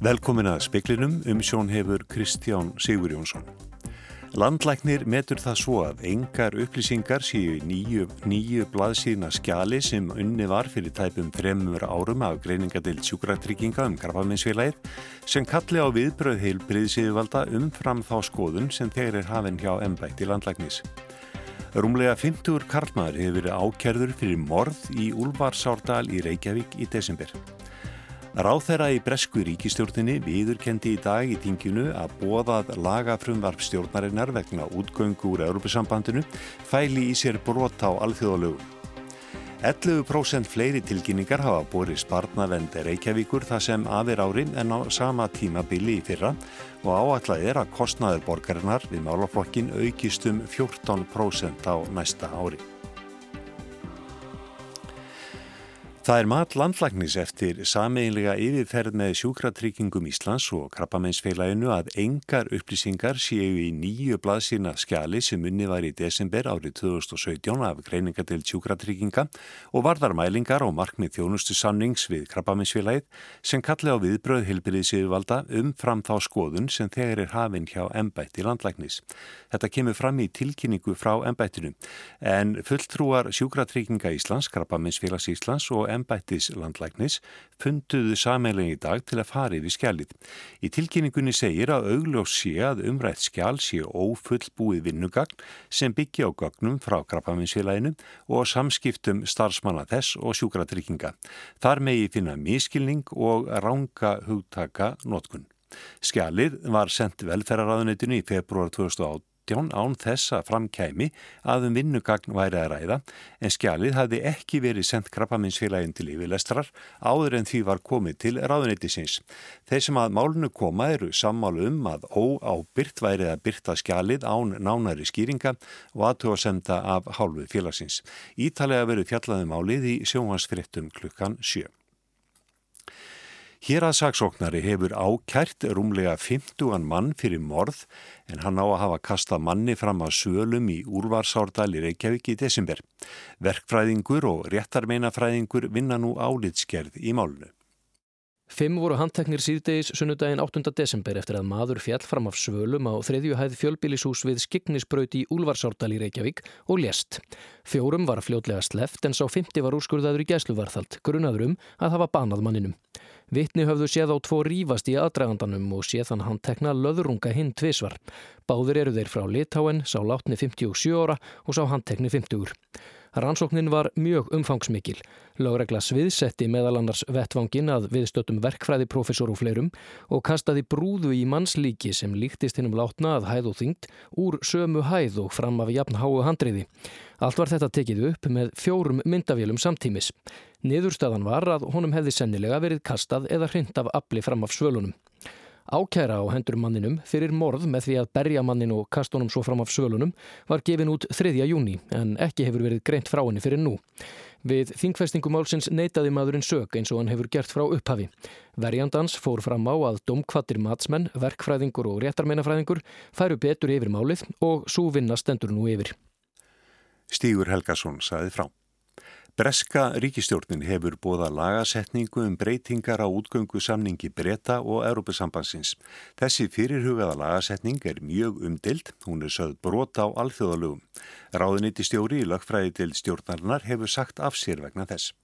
Velkomin að speklinum um sjón hefur Kristján Sigur Jónsson. Landlæknir metur það svo að engar upplýsingar séu nýju, nýju blaðsíðna skjali sem unni var fyrir tæpum þremur árum af greiningadeild sjúkratrygginga um krafaminsfélagið sem kalli á viðbröð heil breyðsíðuvalda umfram þá skoðun sem þeir er hafinn hjá ennbætti landlæknis. Rúmlega 50 karlmaður hefur verið ákerður fyrir morð í Úlfarsárdal í Reykjavík í desember. Ráþæra í Bresku ríkistjórninni viðurkendi í dag í tinginu að bóðað lagafrumvarp stjórnarinnar vegna útgöngu úr Europasambandinu fæli í sér brot á alþjóðalögum. 11% fleiri tilkynningar hafa borið sparnavend Reykjavíkur það sem aðir ári en á sama tíma bili í fyrra og áallega er að kostnaður borgarinnar við málaflokkin aukist um 14% á næsta ári. Það er mat landlagnis eftir sameinlega yfirferð með sjúkratryggingum Íslands og krabbameinsfélaginu að engar upplýsingar séu í nýju blaðsina skjali sem unni var í desember árið 2017 af greininga til sjúkratrygginga og varðar mælingar og markmið þjónustu sannings við krabbameinsfélagið sem kalli á viðbröð hilbyrðisíðuvalda um fram þá skoðun sem þegar er hafinn hjá embætti landlagnis. Þetta kemur fram í tilkynningu frá embættinu en fulltrúar Íslands og embættis landlæknis funduðu sameilegin í dag til að fara yfir skjalið. Í tilkynningunni segir að augljós sé að umrætt skjal sé ófullbúið vinnugagn sem byggja á gagnum frá krabbaminsfélaginu og samskiptum starfsmanna þess og sjúkratrygginga. Þar megi finna miskilning og ránga hugtaka notkun. Skjalið var sendt velferðaráðunitinu í februar 2018 2018 án þess að framkæmi að um vinnugagn væri að ræða en skjalið hafði ekki verið sendt krabbaminsfélagin til yfirlestrar áður en því var komið til ráðuneytisins. Þeir sem að málunu koma eru sammálu um að óábyrt værið að byrta skjalið án nánari skýringa og aðtöðasenda af hálfu félagsins. Ítalega verið fjallaðum álið í sjóhansfrittum klukkan sjö. Hér að saksóknari hefur ákært rúmlega 50 mann fyrir morð en hann á að hafa kastað manni fram að sölum í úrvarsárdal í Reykjavík í desember. Verkfræðingur og réttarmeinafræðingur vinna nú álitskerð í málunu. Fimm voru handteknir síðdegis sunnudaginn 8. desember eftir að maður fjall fram af svölum á þriðjuhæð fjölbílisús við skignisbraut í Úlfarsárdal í Reykjavík og lést. Fjórum var fljótlega sleft en sá fymti var úrskurðaður í gæsluvarþald, grunaður um að hafa banað manninum. Vittni höfðu séð á tvo rýfast í aðdragandanum og séð hann handtekna löðrunga hinn tvísvar. Báður eru þeir frá Litáen, sá látni 57 ára og sá handtekni 50 úr. Rannsóknin var mjög umfangsmikil. Láregla sviðsetti meðal annars vettvangin að viðstötum verkfræðiprofessor og fleirum og kastaði brúðu í mannslíki sem líktist hinnum látna að hæð og þyngt úr sömu hæð og fram af jafn háu handriði. Allt var þetta tekið upp með fjórum myndavélum samtímis. Niðurstaðan var að honum hefði sennilega verið kastað eða hrind af afli fram af svölunum. Ákæra á hendur manninum fyrir morð með því að berja mannin og kastunum svo fram af svölunum var gefin út 3. júni en ekki hefur verið greint frá henni fyrir nú. Við þingfestingumálsins neytaði maðurinn sög eins og hann hefur gert frá upphafi. Verjandans fór fram á að domkvattir matsmenn, verkfræðingur og réttarmeinafræðingur færu betur yfir málið og svo vinna stendur nú yfir. Stígur Helgason saði frá. Breska ríkistjórnin hefur bóða lagasetningu um breytingar á útgöngu samningi breyta og Európusambansins. Þessi fyrirhugaða lagasetning er mjög umdild, hún er sögð brota á alþjóðalögum. Ráðuniti stjóri í lögfræði til stjórnarinnar hefur sagt af sér vegna þess.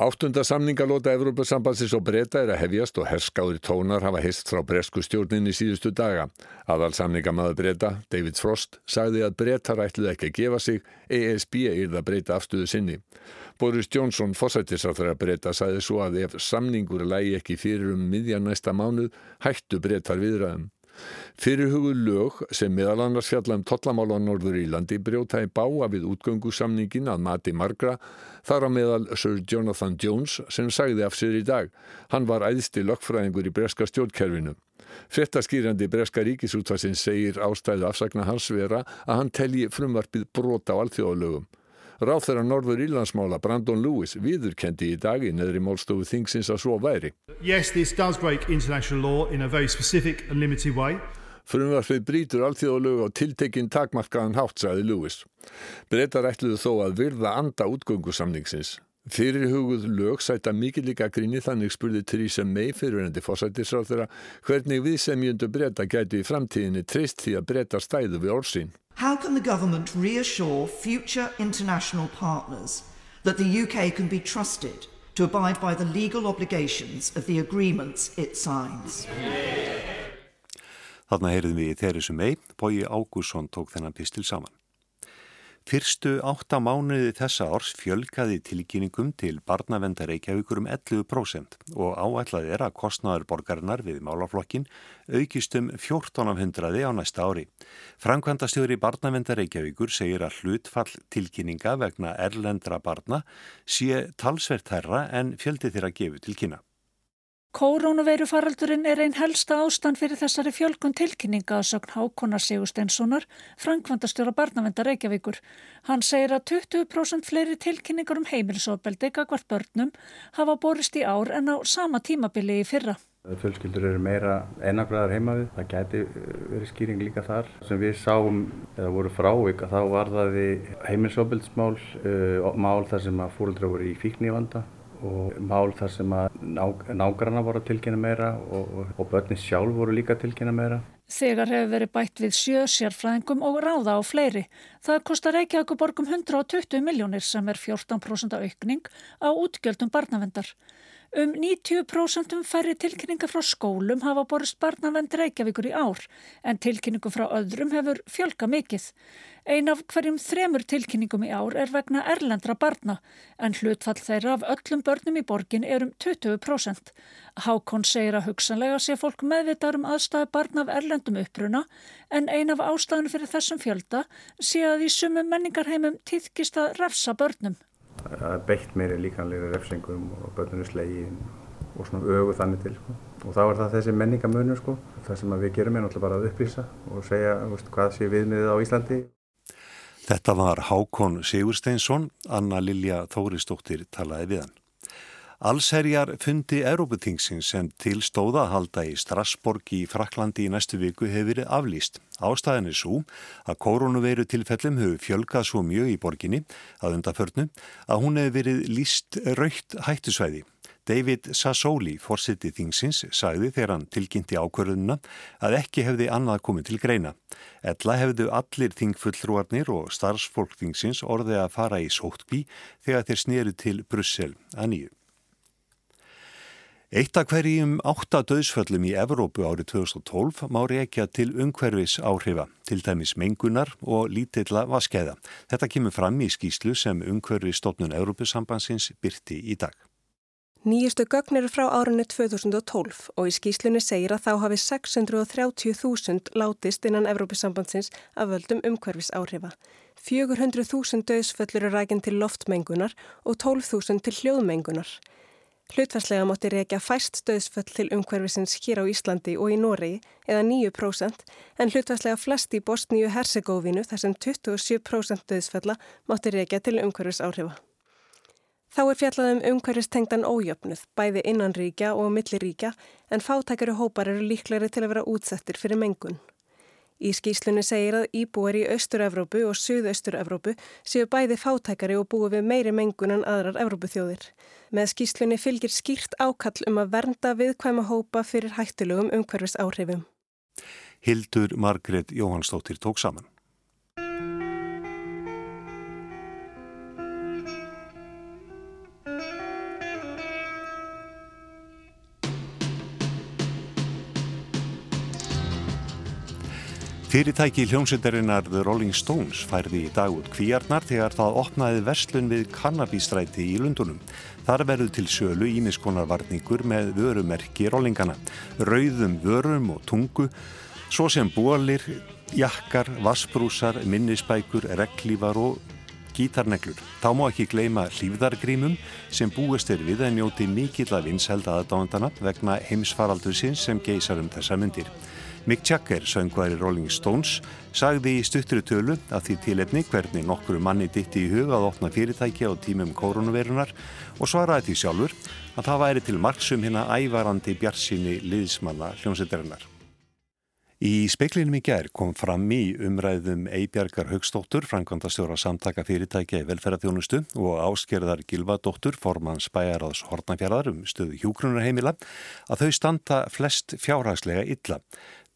Áttunda samningalóta Evrópusambansins og breyta er að hefjast og herskáður tónar hafa hist frá bresku stjórninni síðustu daga. Aðal samningamæður breyta, David Frost, sagði að breytar ætluði ekki að gefa sig, ESB er það breyta afstöðu sinni. Boris Johnson, fósættisráþur að breyta, sagði svo að ef samningur lægi ekki fyrir um miðjan næsta mánuð, hættu breytar viðræðum. Fyrirhugu lög sem meðal annars fjalla um tollamála á Norður Írlandi brjóta í báa við útgöngusamningin að mati margra þar á meðal Sir Jonathan Jones sem sagði af sér í dag. Hann var æðsti lögfræðingur í breska stjórnkerfinu. Frettaskýrandi breska ríkisútvarsins segir ástæðu afsakna hans vera að hann telji frumvarpið brota á alþjóðalögum. Ráð þeirra Norður Ílandsmála Brandon Lewis viðurkendi í dag í neðri málstofu þingsins að svo væri. Yes, this does break international law in a very specific and limited way. Frumvarfið brítur alþjóðalög á tiltekinn takmarkaðan hátt, sagði Lewis. Breytar ætluðu þó að virða anda útgöngusamningsins. Fyrirhuguð lög sæta mikið líka gríni þannig spurði Theresa May fyrirvenandi fósættisráð þeirra hvernig við sem jöndu breyta gætu í framtíðinni treyst því að breyta stæðu við orðsín. How can the government reassure future international partners that the UK can be trusted to abide by the legal obligations of the agreements it signs? Þarna heyrðum við í Theresa May, Bói Ágússon tók þennan pistil saman. Fyrstu átta mánuði þessa árs fjölkaði tilkynningum til barnavenda Reykjavíkur um 11% og áætlað er að kostnaður borgarinnar við málaflokkin aukist um 1400 á næsta ári. Frankvandastjóri barnavenda Reykjavíkur segir að hlutfall tilkynninga vegna erlendra barna sé talsvert herra en fjöldi þeirra gefu til kynna. Koronaveirufaraldurinn er einn helsta ástand fyrir þessari fjölkun tilkynninga að sögn Hákonar Sigursteinssonar, Frankvandastjóra barnavenda Reykjavíkur. Hann segir að 20% fleiri tilkynningar um heimilisofbeldi gagvart börnum hafa borist í ár en á sama tímabili í fyrra. Fjölskyldur eru meira einangraðar heima við, það gæti verið skýring líka þar. Sem við sáum, eða voru frávik, að þá var það heimilisofbeldsmál, uh, mál þar sem að fólkdra voru í fíknívanda og mál þar sem að nágranna voru að tilkynna meira og, og, börnin sjálf voru líka að tilkynna meira. Þegar hefur verið bætt við sjö sérfræðingum og ráða á fleiri. Það kostar Reykjavík borgum 120 miljónir sem er 14% aukning á útgjöldum barnavendar. Um 90% færri tilkynningar frá skólum hafa borist barnavend Reykjavíkur í ár en tilkynningum frá öðrum hefur fjölga mikill. Ein af hverjum þremur tilkynningum í ár er vegna erlendra barna en hlutfall þeirra af öllum börnum í borgin er um 20%. Hákon segir að hugsanlega sé fólk meðvitar um aðstæðu barna af erlendum uppruna en ein af ástæðunum fyrir þessum fjölda sé að í sumum menningarheimum týðkist að refsa börnum beitt meiri líkanlega refsingum og börnunum slegin og svona ögu þannig til sko. og þá er það þessi menningamönur sko. það sem við gerum er náttúrulega bara að upplýsa og segja veist, hvað sé viðmiðið á Íslandi Þetta var Hákon Sigursteinsson Anna Lilja Þóristóttir talaði við hann Allsherjar fundi Európutingsins sem til stóða að halda í Strasborg í Fraklandi í næstu viku hefur verið aflýst. Ástæðin er svo að koronaveiru tilfellum hefur fjölgað svo mjög í borginni að undaförnu að hún hefur verið líst raukt hættusvæði. David Sassoli, fórsiti þingsins, sagði þegar hann tilkynnti ákvörðununa að ekki hefði annað komið til greina. Ella hefðu allir þingfullrúarnir og starfsfólk þingsins orðið að fara í sóttbí þegar þeir sneru til Brussel að nýju. Eitt af hverjum átta döðsföllum í Evrópu árið 2012 má reykja til umhverfis áhrifa, til dæmis mengunar og lítilla vaskeiða. Þetta kemur fram í skýslu sem umhverfistofnun Evrópusambansins byrti í dag. Nýjustu gögn eru frá árunni 2012 og í skýslunni segir að þá hafi 630.000 látist innan Evrópusambansins af völdum umhverfis áhrifa. 400.000 döðsföllur eru rækinn til loftmengunar og 12.000 til hljóðmengunar. Hlutvarslega mátti reykja fæst döðsföll til umhverfisins hér á Íslandi og í Noregi eða 9% en hlutvarslega flest í Bosníu Hersegóvinu þar sem 27% döðsfölla mátti reykja til umhverfis áhrifa. Þá er fjallaðum umhverfistengdan ójöfnuð, bæði innan ríkja og millir ríkja en fátækari hópar eru líklegri til að vera útsettir fyrir mengun. Í skýslunni segir að íbúar í Östur-Evrópu og Suðaustur-Evrópu séu bæði fátækari og búið við meiri mengun en aðrar Evrópuþjóðir. Með skýslunni fylgir skýrt ákall um að vernda viðkvæma hópa fyrir hættulegum umhverfis áhrifum. Hildur Margret Jóhannsdóttir tók saman. Fyrirtæki hljómsveitarinnar The Rolling Stones færði í dag út kvíarnar þegar það opnaði verslun við kannabístræti í Lundunum. Þar verður til sölu ímiskonarvarningur með vörumerki rollingana, rauðum vörum og tungu, svo sem bólir, jakkar, vassbrúsar, minnisbækur, reglífar og gítarneglur. Þá má ekki gleima hlýfðargrímum sem búist er við að njóti mikill af vinselda aðdándana vegna heimsfaraldur sinns sem geysar um þessa myndir. Mick Jagger, söngværi Rolling Stones, sagði í stuttri tölu að því tilefni hvernig nokkru manni ditti í huga að opna fyrirtæki á tímum koronavirunar og svaraði því sjálfur að það væri til margsum hérna ævarandi bjarsinni liðsmanna hljómsveitarinnar. Í speiklinum í gær kom fram í umræðum Eibjargar Högstóttur, Frankvandastjóra samtaka fyrirtækja í velferðarþjónustu og áskerðar Gilvadóttur, formans bæjaráðs Hortnafjörðar um stöðu hjúgrunarheimila, að þau standa flest fjárhagslega illa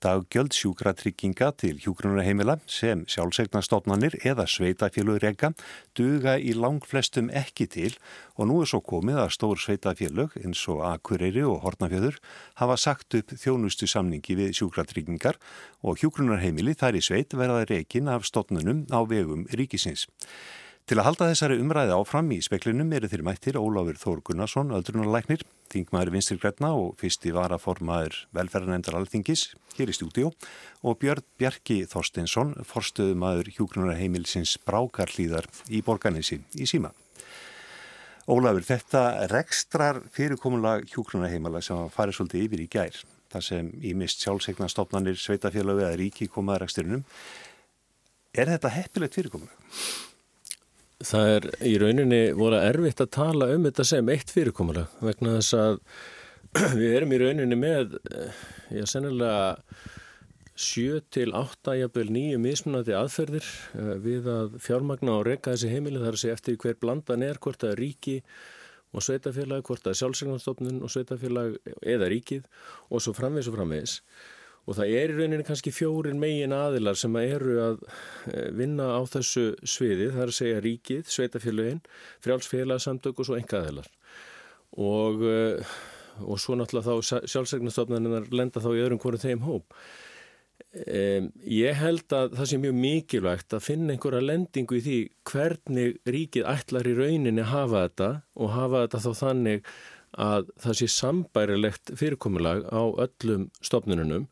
daggjöld sjúkratrygginga til hjúgrunarheimila sem sjálfsegnastofnanir eða sveitafélug reyka duga í langflestum ekki til og nú er svo komið að stór sveitafélug eins og Akureyri og Hortnafjöður hafa sagt upp þjónustu samningi við sjúkratryggingar og hjúgrunarheimili þær í sveit verða reykin af stofnunum á vegum ríkisins. Til að halda þessari umræði áfram í speklinum eru þeir mættir Ólafur Þór Gunnarsson, öldrunarlæknir, þingmaður vinstir Gretna og fyrsti varaformaður velferðarnefndar alþingis hér í stúdíu og Björn Bjarki Þorstinsson, forstöðumadur hjúgrunarheimilsins Brákarlíðar í Borganissi í síma. Ólafur, þetta rekstrar fyrirkomulega hjúgrunarheimala sem farið svolítið yfir í gær, þar sem í mist sjálfsegna stopnarnir sveitafélagi að ríki komaða reksturinnum. Er þetta heppilegt fyrirkomulega? Það er í rauninni voru erfitt að tala um þetta sem eitt fyrirkomulega vegna þess að við erum í rauninni með, ég er sennilega 7 til 8 jafnvel nýju mismunandi aðferðir eh, við að fjármagna og reyka þessi heimili þar að segja eftir hver blandan er, hvort það er ríki og sveitafélag, hvort það er sjálfsvegnarstofnun og sveitafélag eða ríkið og svo framvegs og framvegs og það er í rauninni kannski fjórin megin aðilar sem að eru að eh, vinna á þessu sviði, það er að segja ríkið, sveitafélagin, frjálsfélagsamtök og svo enga aðilar og, eh, og svo náttúrulega þá sjálfsvegnastofnarinnar lenda þá í öðrum hverju þeim hóp. Um, ég held að það sé mjög mikilvægt að finna einhverja lendingu í því hvernig ríkið ætlar í rauninni hafa þetta og hafa þetta þá þannig að það sé sambærilegt fyrirkomulag á öllum stofnununum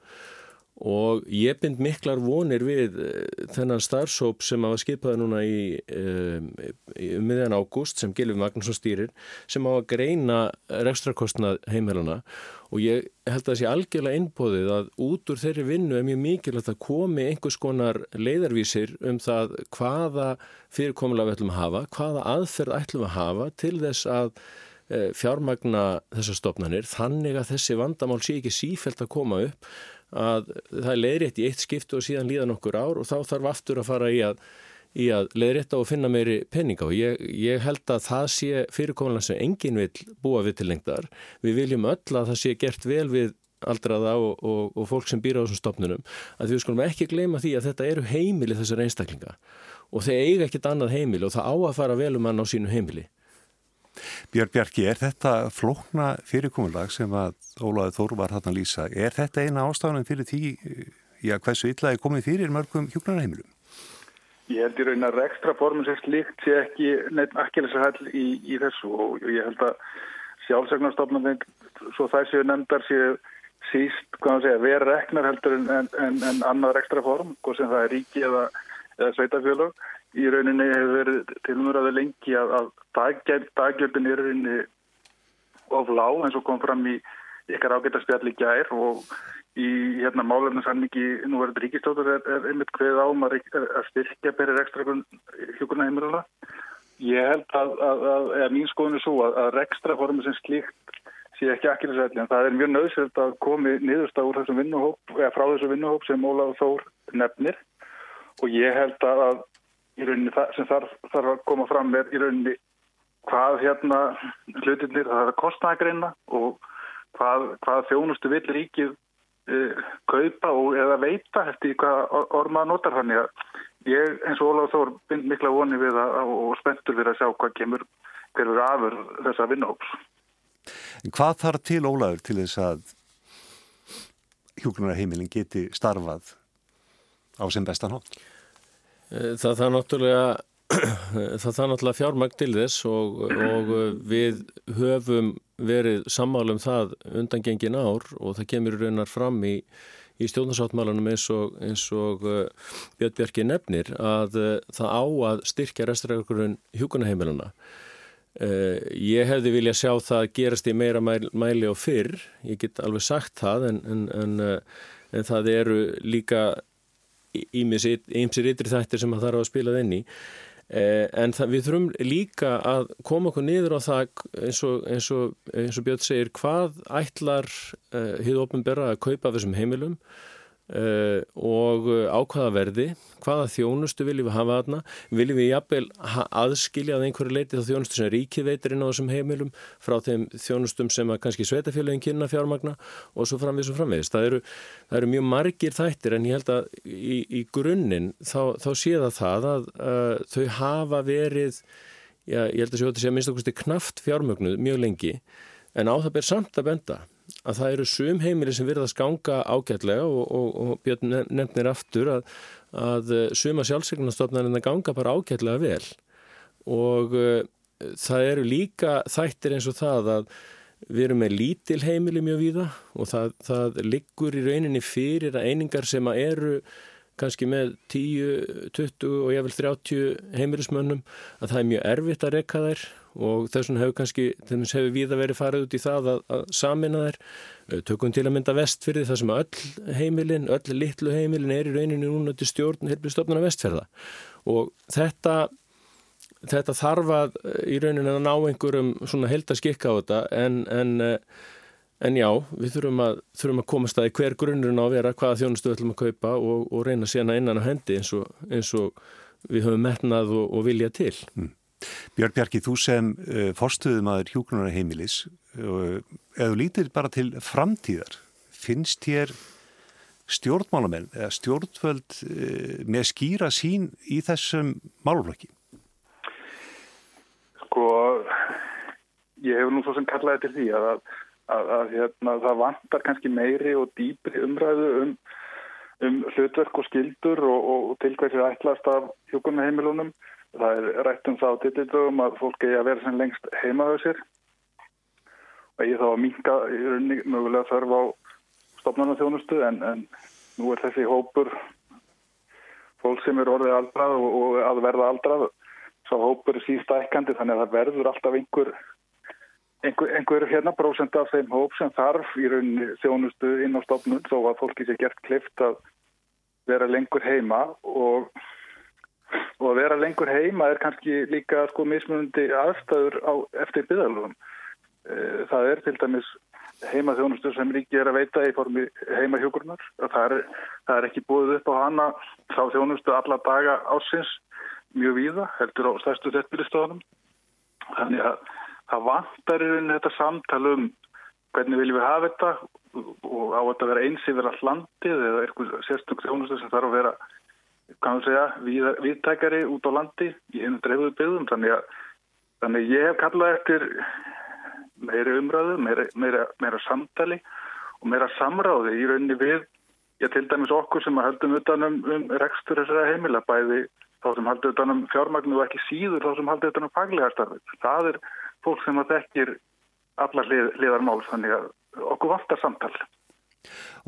og ég bind miklar vonir við eh, þennan starfsóp sem að var skipaði núna í, um, í miðjan ágúst sem Gilvi Magnússon stýrir sem á að greina rekstrakostnað heimæluna og ég held að það sé algjörlega innbóðið að út úr þeirri vinnu er mjög mikilvægt að komi einhvers konar leiðarvísir um það hvaða fyrirkomulag við ætlum að hafa, hvaða aðferð ætlum að hafa til þess að fjármagna þessar stopnarnir þannig að þessi vandamál sé ekki sífælt að koma upp að það er leiðrétt í eitt skiptu og síðan líðan okkur ár og þá þarf aftur að fara í að, í að leiðrétta og finna meiri penninga og ég, ég held að það sé fyrirkomulega sem enginn vil búa við til lengdar. Við viljum öll að það sé gert vel við aldraða og, og, og fólk sem býra á þessum stopnunum að við skulum ekki gleyma því að þetta eru heimili þessar einstaklinga og þeir eiga ekkit annað heimili og það á að fara vel um hann á sínu heimili. Björn Bjarki, er þetta flókna fyrirkomulag sem að Ólaður Þóru var hann að lýsa? Er þetta eina ástafanum fyrir því já, hversu illa er komið fyrir mörgum hjúknarheimilum? Ég held í raun að ekstra formin sem slikt sé ekki neitt akkilisahall í, í þessu og ég held að sjálfsögnarstofnum svo það séu nefndar séu síst segja, vera reknar heldur en, en, en annar ekstra form, hvort sem það er ríki eða, eða sveitafjölug í rauninni hefur verið tilmuraði lengi að, að daggjöldin er rauninni of lág eins og kom fram í ykkar ágættarspjalli gær og í hérna málefnarsanningi nú verður ríkistóttur er, er einmitt hverð ám að, að styrkja berir ekstra hjúkurna heimiluna. Ég held að, að, að mín skoðun er svo að rekstraformi sem slíkt sé ekki ekki þess að en það er mjög nöðsöld að komi niðurst á þessum vinnuhóp eða frá þessum vinnuhóp sem Ólaf Þór nefnir og ég held að í rauninni sem þarf, þarf að koma fram með í rauninni hvað hérna hlutinir það er að kostnægreina og hvað, hvað þjónustu vill ríkið uh, kaupa og eða veita eftir hvað ormaða notar að ég eins og Óláð Þór bind mikla voni við að, og spenntur við að sjá hvað kemur hverfur afur þessa vinnóps. Hvað þarf til Óláður til þess að hjúgrunarheimilin geti starfað á sem bestan hótt? Eh, það það náttúrulega það það náttúrulega fjármægt til þess og, og eh, við höfum verið sammálum það undangengin ár og það kemur raunar fram í, í stjórnarsáttmálunum eins og, og uh, Björn Björki nefnir að uh, það á að styrkja restrækurinn hjúkunaheimiluna. Uh, ég hefði vilja sjá það gerast í meira mæli og fyrr, ég get alveg sagt það en, en, en, en það eru líka ímsir ytri þættir sem það þarf að spila þenni eh, en það, við þurfum líka að koma okkur niður á það eins og, eins og, eins og Björn segir hvað ætlar hið ofnbæra að kaupa þessum heimilum uh, og ákvaða verði, hvaða þjónustu viljum við hafa þarna, viljum við jafnvel aðskilja að einhverju leiti þá þjónustu sem ríkið veitir inn á þessum heimilum frá þeim þjónustum sem að kannski sveitafélagin kynna fjármagna og svo framvegis og framvegis. Það eru, það eru mjög margir þættir en ég held að í, í grunninn þá, þá sé það það að uh, þau hafa verið, já, ég held að þetta sé að minnst okkurstu knaft fjármögnuð mjög lengi en á það ber samt að benda að það eru sum heimili sem verða að skanga ágætlega og, og, og Björn nefnir aftur að, að eh, suma sjálfsvegnastofnarinn að ganga bara ágætlega vel. Og uh, það eru líka þættir eins og það að við erum með lítil heimili mjög víða og það, það liggur í rauninni fyrir að einingar sem að eru kannski með 10, 20 og ég vil 30 heimilismönnum að það er mjög erfitt að rekka þær og þessum hefur kannski, þess hefur við að verið farið út í það að, að samina þær. Tökum til að mynda vestfyrði þar sem öll heimilin, öll litlu heimilin er í rauninu núna til stjórn helbistofnuna vestfyrða og þetta þetta þarf að í rauninu að ná einhverjum svona held að skikka á þetta en, en, en já, við þurfum að, þurfum að komast að hver grunnurinn á að vera hvaða þjónustu við ætlum að kaupa og, og reyna sena innan á hendi eins og, eins og við höfum metnað og, og vilja til. Mm. Björn Bjarki, þú sem uh, forstuðumadur hjúknunar heimilis, uh, eða lítir bara til framtíðar, finnst þér stjórnmálamenn eða stjórnvöld uh, með skýra sín í þessum málflöki? Sko, ég hef nú svo sem kallaði til því að, að, að hérna, það vantar kannski meiri og dýpri umræðu um, um hlutverk og skildur og, og til hversi ætlast af hjúknunar heimilunum Það er rætt um það á tillitugum að fólk eigi að vera sem lengst heimaðu sér. Og ég þá að minka í rauninni mögulega þörf á stopnarnaþjónustu en, en nú er þessi hópur fólk sem er orðið aldrað og, og að verða aldrað svo hópur er sístækandi þannig að það verður alltaf einhver einhver, einhver hérna prósent af þeim hóp sem þarf í rauninni þjónustu inn á stopnun þó að fólki sé gert klift að vera lengur heima og og að vera lengur heima er kannski líka sko mismunandi aðstæður á, eftir byggðalöfum. Eh, það er til dæmis heima þjónustur sem ríki er að veita í formi heima hjókurnar. Það það er ekki búið upp á hana þá þjónustu alla daga ásins mjög víða, heldur á stærstu þettbyrðistofunum. Þannig að það vantar í rauninni þetta samtal um hvernig viljum við hafa þetta og á þetta að vera eins yfir all landið eða eitthvað sérstök þjónustu sem þarf að vera kannu segja, við, viðtækari út á landi í hennu dreifðu byggðum þannig að þannig ég hef kallað eftir meiri umræðu, meira, meira, meira samtali og meira samráði í rauninni við, ég til dæmis okkur sem haldum utanum um rekstur þessara heimila, bæði þá sem haldum utanum fjármagnu og ekki síður þá sem haldum utanum faglega starfið. Það er fólk sem að þekkir allar lið, liðarmál, þannig að okkur vantar samtali.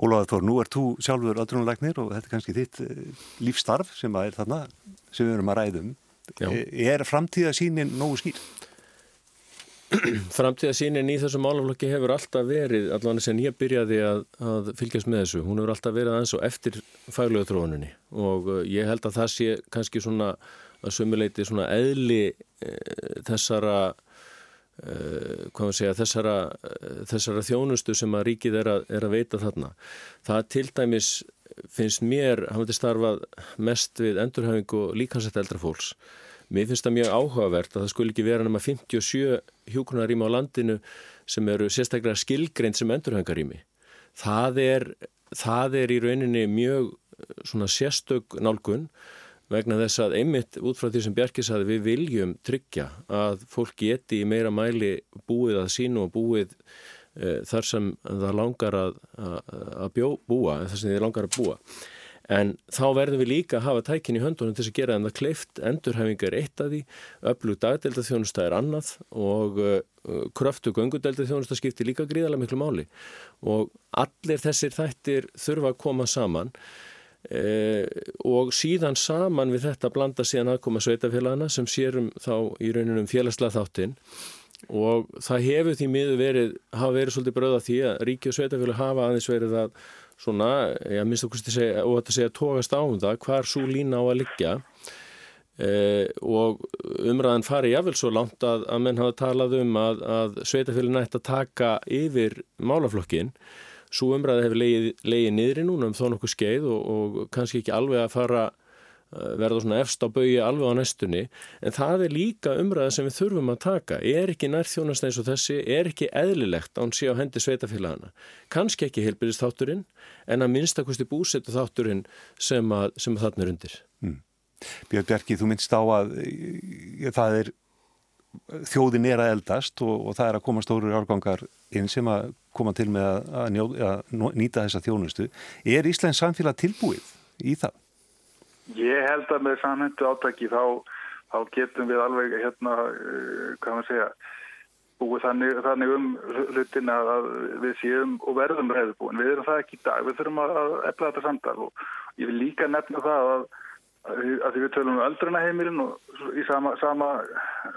Óláður Þór, nú er þú sjálfur aðrunulagnir og þetta er kannski þitt eh, lífstarf sem er þarna sem við erum að ræðum. Já. Eh, er framtíðasínin nógu skýr? Framtíðasínin í þessu málaflokki hefur alltaf verið, allavega sem ég byrjaði að, að fylgjast með þessu, hún hefur alltaf verið aðeins og eftir fæglögu tróðuninni og eh, ég held að það sé kannski svona að sömuleiti svona eðli e, þessara segja, þessara, þessara þjónustu sem að ríkið er að, er að veita þarna. Það til dæmis finnst mér, hafði starfað mest við endurhæfingu líkansett eldra fólks. Mér finnst það mjög áhugavert að það skul ekki vera nema 57 hjókunarými á landinu sem eru sérstaklega skilgreint sem endurhæfingarými. Það er, það er í rauninni mjög svona sérstök nálgun vegna þess að einmitt út frá því sem Bjarki saði við viljum tryggja að fólk geti í meira mæli búið að sínu og búið e, þar sem það langar að, að, að bjó, búa, þar sem þið langar að búa. En þá verðum við líka að hafa tækin í höndunum til að gera en það kleift. Endurhæfingar eitt af því, öflug dagdelda þjónusta er annað og uh, kröftu göngudelda þjónusta skiptir líka gríðarlega miklu máli. Og allir þessir þættir þurfa að koma saman Eh, og síðan saman við þetta blanda síðan aðkoma sveitafélagana sem sérum þá í rauninum félagslega þáttinn. Og það hefur því miður verið, hafa verið svolítið bröða því að ríki og sveitafélag hafa aðeins verið að svona, ég minnst okkur að segja, að segja tókast á um það, hvar svo lína á að liggja. Eh, og umræðan fari jáfnvel svo langt að, að menn hafa talað um að, að sveitafélag nætt að taka yfir málaflokkin svo umræði hefur leiðið niðri núna um þó nokkuð skeið og, og kannski ekki alveg að fara Eh, verða svona efst á baui alveg á næstunni. En það er líka umræða sem við þurfum að taka. Er ekki nærþjónast eins og þessi er ekki eðlilegt án á hendi sveitafélagana kannski ekki heilbyrðist þátturinn en að minnstakosti búsetu þátturinn sem, að, sem að þarna er undir. Mm. Björn Bjarki, þú minnst á að eh, það er þjóðin er að eldast og, og það er að koma stóru árgangar inn sem að koma til með að, að, njó, að nýta þessa þjónustu er Íslands samfélag tilbúið í það? Ég held að með samhendu átaki þá, þá getum við alveg hérna, uh, hvað maður segja, búið þannig, þannig um hlutin að við séum og verðum reyðbúin. Við erum það ekki í dag, við þurfum að efla þetta samtal og ég vil líka nefna það að, að því við tölum um öldrunaheimilin og í sama, sama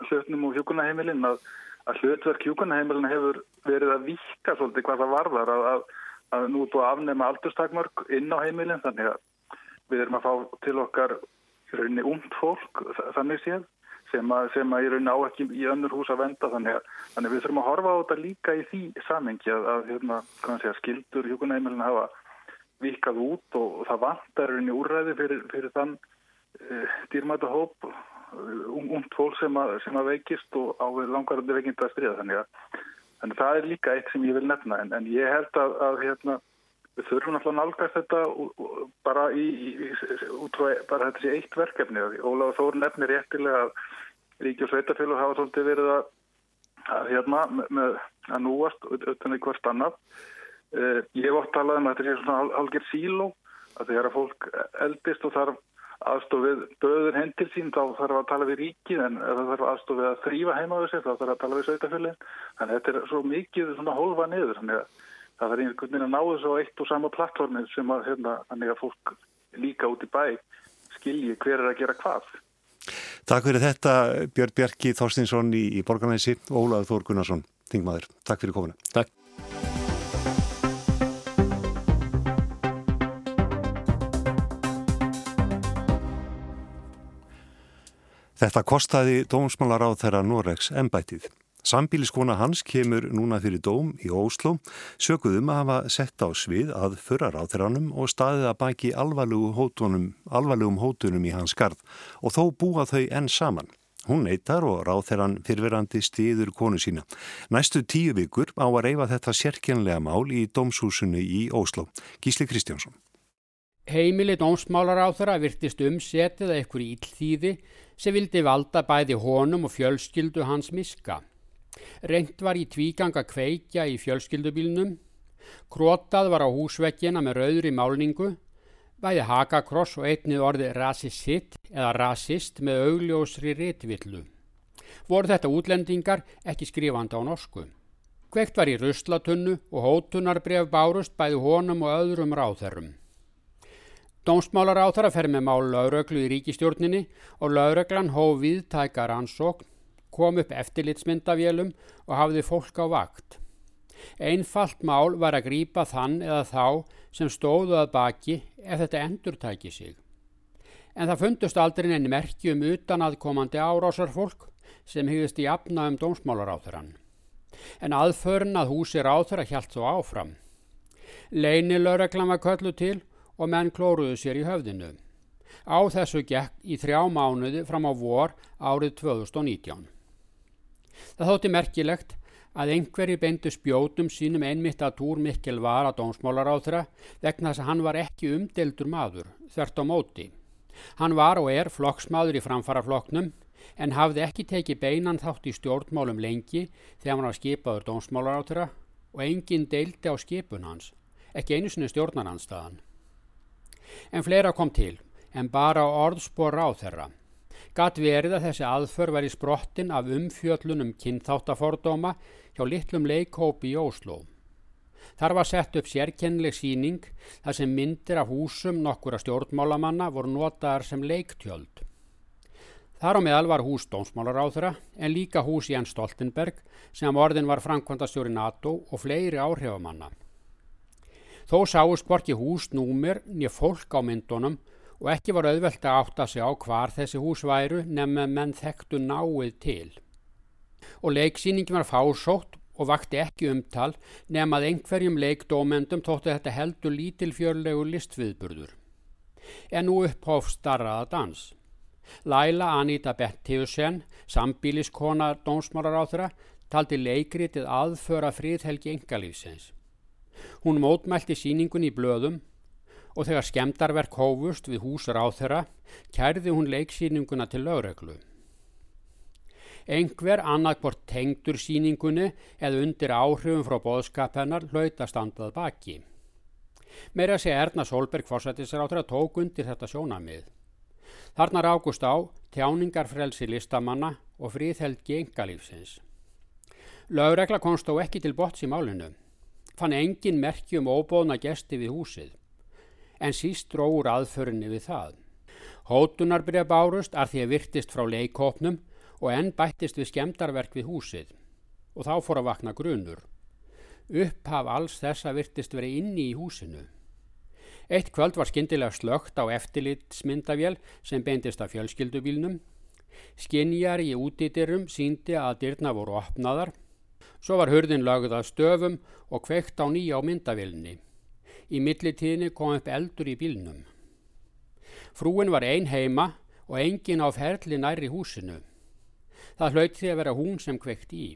hlutnum og hjókunaheimilin að, að hlutverk hjókunaheimilin hefur verið að vika svolítið hvað það varðar að, að nú búið að afnema aldurstakmörk inn á heimilin þannig að við erum að fá til okkar í rauninni umt fólk þannig séð sem að, sem að í rauninni á ekki í önnur hús að venda þannig að þannig við þurfum að horfa á þetta líka í því samengi að, að hérna, segja, skildur hjókunæmilin hafa vikað út og, og það vantar rauninni úrræði fyrir, fyrir þann dýrmæta hóp um, umt fólk sem að, sem að veikist og á langarandi veikind að stríða. Þannig að þannig að það er líka eitt sem ég vil nefna. En, en ég held að, að hérna við þurfum að nálgast þetta bara í, í, út frá bara þetta sé eitt verkefni. Óláð Þór nefnir réttilega að Ríki og Sveitafélag hafa svolítið verið að, að hérna með að núast utan eitthvað annað. Eh, ég hef oft talað um að þetta sé svona halgir síló að þegar að fólk eldist og þarf aðstofið böður hendir sín þá þarf að tala við ríkið en ef það þarf aðstofið að þrýfa heima á þessu þá þarf að tala við Sveitafélagin þannig að þetta er svo mikið svona hólfa niður þannig að það er einhvern veginn að ná þessu á eitt og sama plattformið sem að, hérna, að fólk líka út í bæ skilji hver er að gera hvað. Takk fyrir þetta Björn Bjarki Þorstinsson í, í Borgarnæsi og Ólaður Þór Gunnarsson, þingmaður. Takk fyrir komuna. Takk. Þetta kostaði dómsmálar á þeirra Noregs embætið. Sambíliskona hans kemur núna fyrir dóm í Óslo, sökuðum að hafa sett á svið að förra ráþranum og staðið að baki alvarlegum hótunum, í hans gard og þó búa þau enn saman. Hún neytar og ráþrann fyrverandi stiður konu sína. Næstu tíu vikur á að reyfa þetta sérkjænlega mál í dómshúsinu í Óslo. Gísli Kristjánsson. Heimili dómsmálar á þeirra virtist umsetið að ykkur ílþýði sem vildi valda bæði honum og fjölskyldu hans miska. Reynd var í tvíganga kveikja í fjölskyldubílnum, krótað var á húsvekkina með rauðri málningu, bæði hakakross og einnið orði rasisitt eða rasist með augljósri réttvillu. Voru þetta útlendingar ekki skrifandi á norsku. Kveikt var í ruslatunnu og hótunarbref bárust bæði honum og öðrum ráþerrum. Dómsmálar áþara fer með mál lauröglu í ríkistjórninni og lauröglan hóf viðtækar ansókn kom upp eftirlitsmyndavélum og hafði fólk á vakt. Einfalt mál var að grýpa þann eða þá sem stóðu að baki ef þetta endur tæki sig. En það fundust aldrei enn merki um utan aðkomandi árásarfólk sem hygðist í afna um dómsmálaráþurann. En aðförn að húsi ráþura hjælt þó áfram. Leinilaureglan var köllu til og menn klóruðu sér í höfðinu. Á þessu gekk í þrjá mánuði fram á vor árið 2019. Það þótti merkilegt að einhverji beindu spjótum sínum einmitt að Túr Mikkel var að dómsmálaráþra vegna þess að hann var ekki umdeldur maður, þvert á móti. Hann var og er flokksmaður í framfaraflokknum en hafði ekki tekið beinan þátt í stjórnmálum lengi þegar hann var skipaður dómsmálaráþra og enginn deildi á skipun hans, ekki einu sinni stjórnarnanstaðan. En fleira kom til, en bara orðspor á þeirra. Gat verið að þessi aðför var í sprottin af umfjöllunum kynþáttafordóma hjá litlum leikhópi í Óslo. Þar var sett upp sérkennileg síning þar sem myndir af húsum nokkura stjórnmálamanna voru notaðar sem leiktjöld. Þar á meðal var hús dómsmálaráþura en líka hús Jens Stoltenberg sem orðin var framkvæmdastjóri NATO og fleiri áhrifamanna. Þó sáist hvorki húsnúmer nýja fólk á myndunum og ekki var auðvelt að átta sig á hvar þessi hús væru nefn menn þekktu náið til. Og leiksýningin var fásótt og vakti ekki umtal nefn að einhverjum leikdómendum þóttu þetta heldur lítilfjörlegu listviðburður. En nú upphóf starraða dans. Laila Anita Bettiusen, sambíliskona dómsmálaráþra, taldi leikritið aðföra fríðhelgi engalífsins. Hún mótmælti síningun í blöðum og þegar skemdarverk hófust við húsar á þeirra kærði hún leiksýninguna til lögreglu. Engver annarkvort tengdur síningunni eða undir áhrifum frá boðskapennar hlautast andað baki. Meira sé Erna Solberg fórsættisráttur að tók undir þetta sjónamið. Þarna rákust á tjáningarfrelsi listamanna og fríðhelgi engalífsins. Lögregla komst þó ekki til bots í málinu. Fann engin merki um óbóðna gesti við húsið en síst dróður aðförinni við það. Hótunarbrið bárust ar því að virtist frá leikópnum og enn bættist við skemdarverk við húsið og þá fór að vakna grunur. Upphaf alls þessa virtist verið inni í húsinu. Eitt kvöld var skindilega slögt á eftirlitsmyndavél sem beindist af fjölskyldubílnum. Skinjar í útítirum síndi að dyrna voru opnaðar. Svo var hurðin lögð að stöfum og kveikt á nýja á myndavélni. Í millitíðinni kom upp eldur í bílnum. Frúin var ein heima og engin á ferli nær í húsinu. Það hlaut því að vera hún sem kveikt í.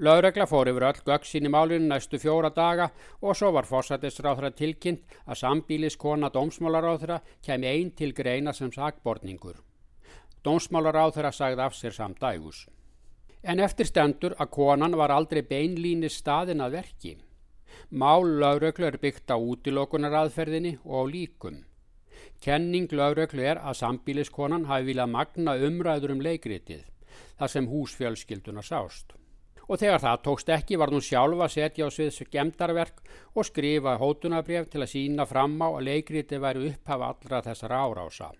Lauregla fór yfir öll göksin í málinu næstu fjóra daga og svo var fórsættisráþra tilkynnt að sambíliskona dómsmálaráþra kemi einn til greina sem sagbortningur. Dómsmálaráþra sagði af sér samdægus. En eftir stendur að konan var aldrei beinlíni staðin að verki. Mál lauröklu er byggt á útilokunaraðferðinni og á líkum. Kenning lauröklu er að sambíliskonan hafi viljað magna umræður um leikritið, þar sem húsfjölskylduna sást. Og þegar það tókst ekki var hún sjálfa að setja á sviðs gemdarverk og skrifa hótunabref til að sína fram á að leikriti væri upphafa allra þessar árása.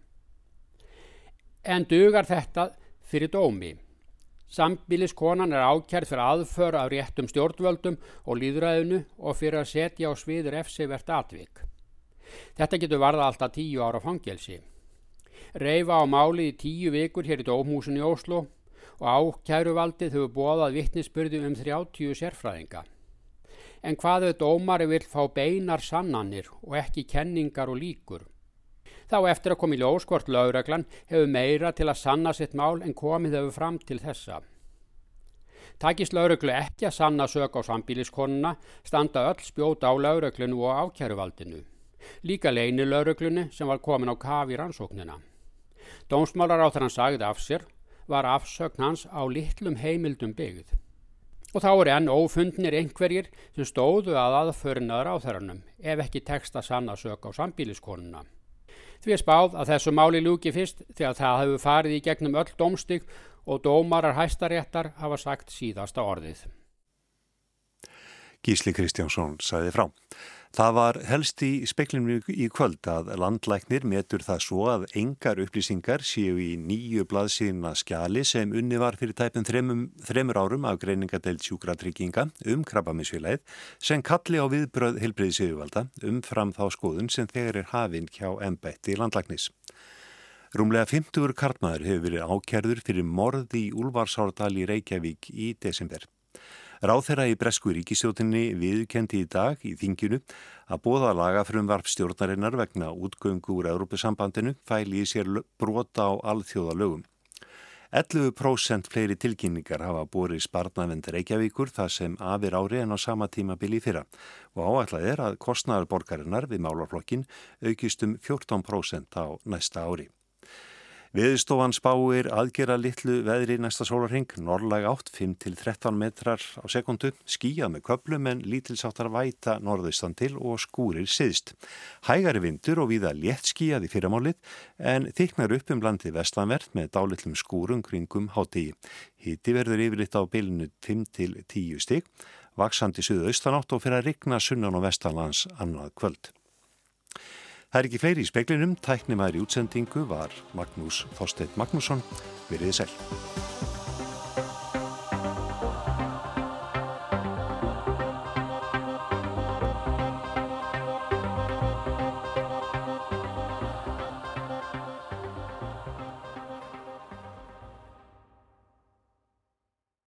En dugar þetta fyrir dómi. Sambíliskonan er ákjærð fyrir aðför af réttum stjórnvöldum og líðræðinu og fyrir að setja á sviður efsivert atvik. Þetta getur varða alltaf tíu ára fangelsi. Reyfa á máli í tíu vikur hér í Dómhúsin í Óslo og ákæruvaldið hefur bóðað vittnisspurði um 30 sérfræðinga. En hvað þau dómari vil fá beinar sannanir og ekki kenningar og líkur? Þá eftir að koma í ljóskort lauraglan hefur meira til að sanna sitt mál en komið hefur fram til þessa. Takist lauruglu ekki að sanna sök á sambíliskonuna standa öll spjóta á lauruglunu og ákjæruvaldinu. Líka leini lauruglunu sem var komin á kafi rannsóknina. Dómsmálar á þegar hann sagði af sér var afsögn hans á litlum heimildum byggð. Og þá er enn ófundnir einhverjir sem stóðu að aðförinaður á þeirranum ef ekki teksta sanna sök á sambíliskonuna. Því er spáð að þessu máli lúki fyrst þegar það hefur farið í gegnum öll domstig og dómarar hæstaréttar hafa sagt síðasta orðið. Gísli Kristjánsson saði frá. Það var helst í speklinu í kvöld að landlæknir metur það svo að engar upplýsingar séu í nýju blaðsíðina skjali sem unni var fyrir tæpum þremum, þremur árum af greiningadeild sjúkratrygginga um krabbaminsfélagið sem kalli á viðbröð helbreyðisauðvalda umfram þá skoðun sem þegar er hafinn hjá embætti landlæknis. Rúmlega 50 kartmaður hefur verið ákerður fyrir morði í Úlfarsárdal í Reykjavík í desember. Ráþeira í Bresku ríkisjótinni viðkendi í dag í þinginu að bóða lagafrum varf stjórnarinnar vegna útgöngu úr Európusambandinu fæli í sér brota á alþjóða lögum. 11% fleiri tilkynningar hafa borið sparnavend Reykjavíkur þar sem afir ári en á sama tíma bili fyrra og áætlað er að kostnæðarborgarinnar við málarflokkin aukist um 14% á næsta ári. Viðstofan spáir aðgera litlu veðri næsta sólarheng, norrlæg átt 5-13 metrar á sekundu, skíjað með köplum en lítilsáttar væta norðaustan til og skúrir siðst. Hægari vindur og viða létt skíjað í fyrramálið en þyknar upp um landi vestlanverð með dálitlum skúrum kringum hátíi. Hitti verður yfirleitt á bylunu 5-10 stygg, vaksandi suðu austanátt og fyrir að rigna sunnan og vestanlands annað kvöld. Það er ekki fleiri í speklinum, tæknum aðri útsendingu var Magnús Þorstein Magnússon, veriði sæl.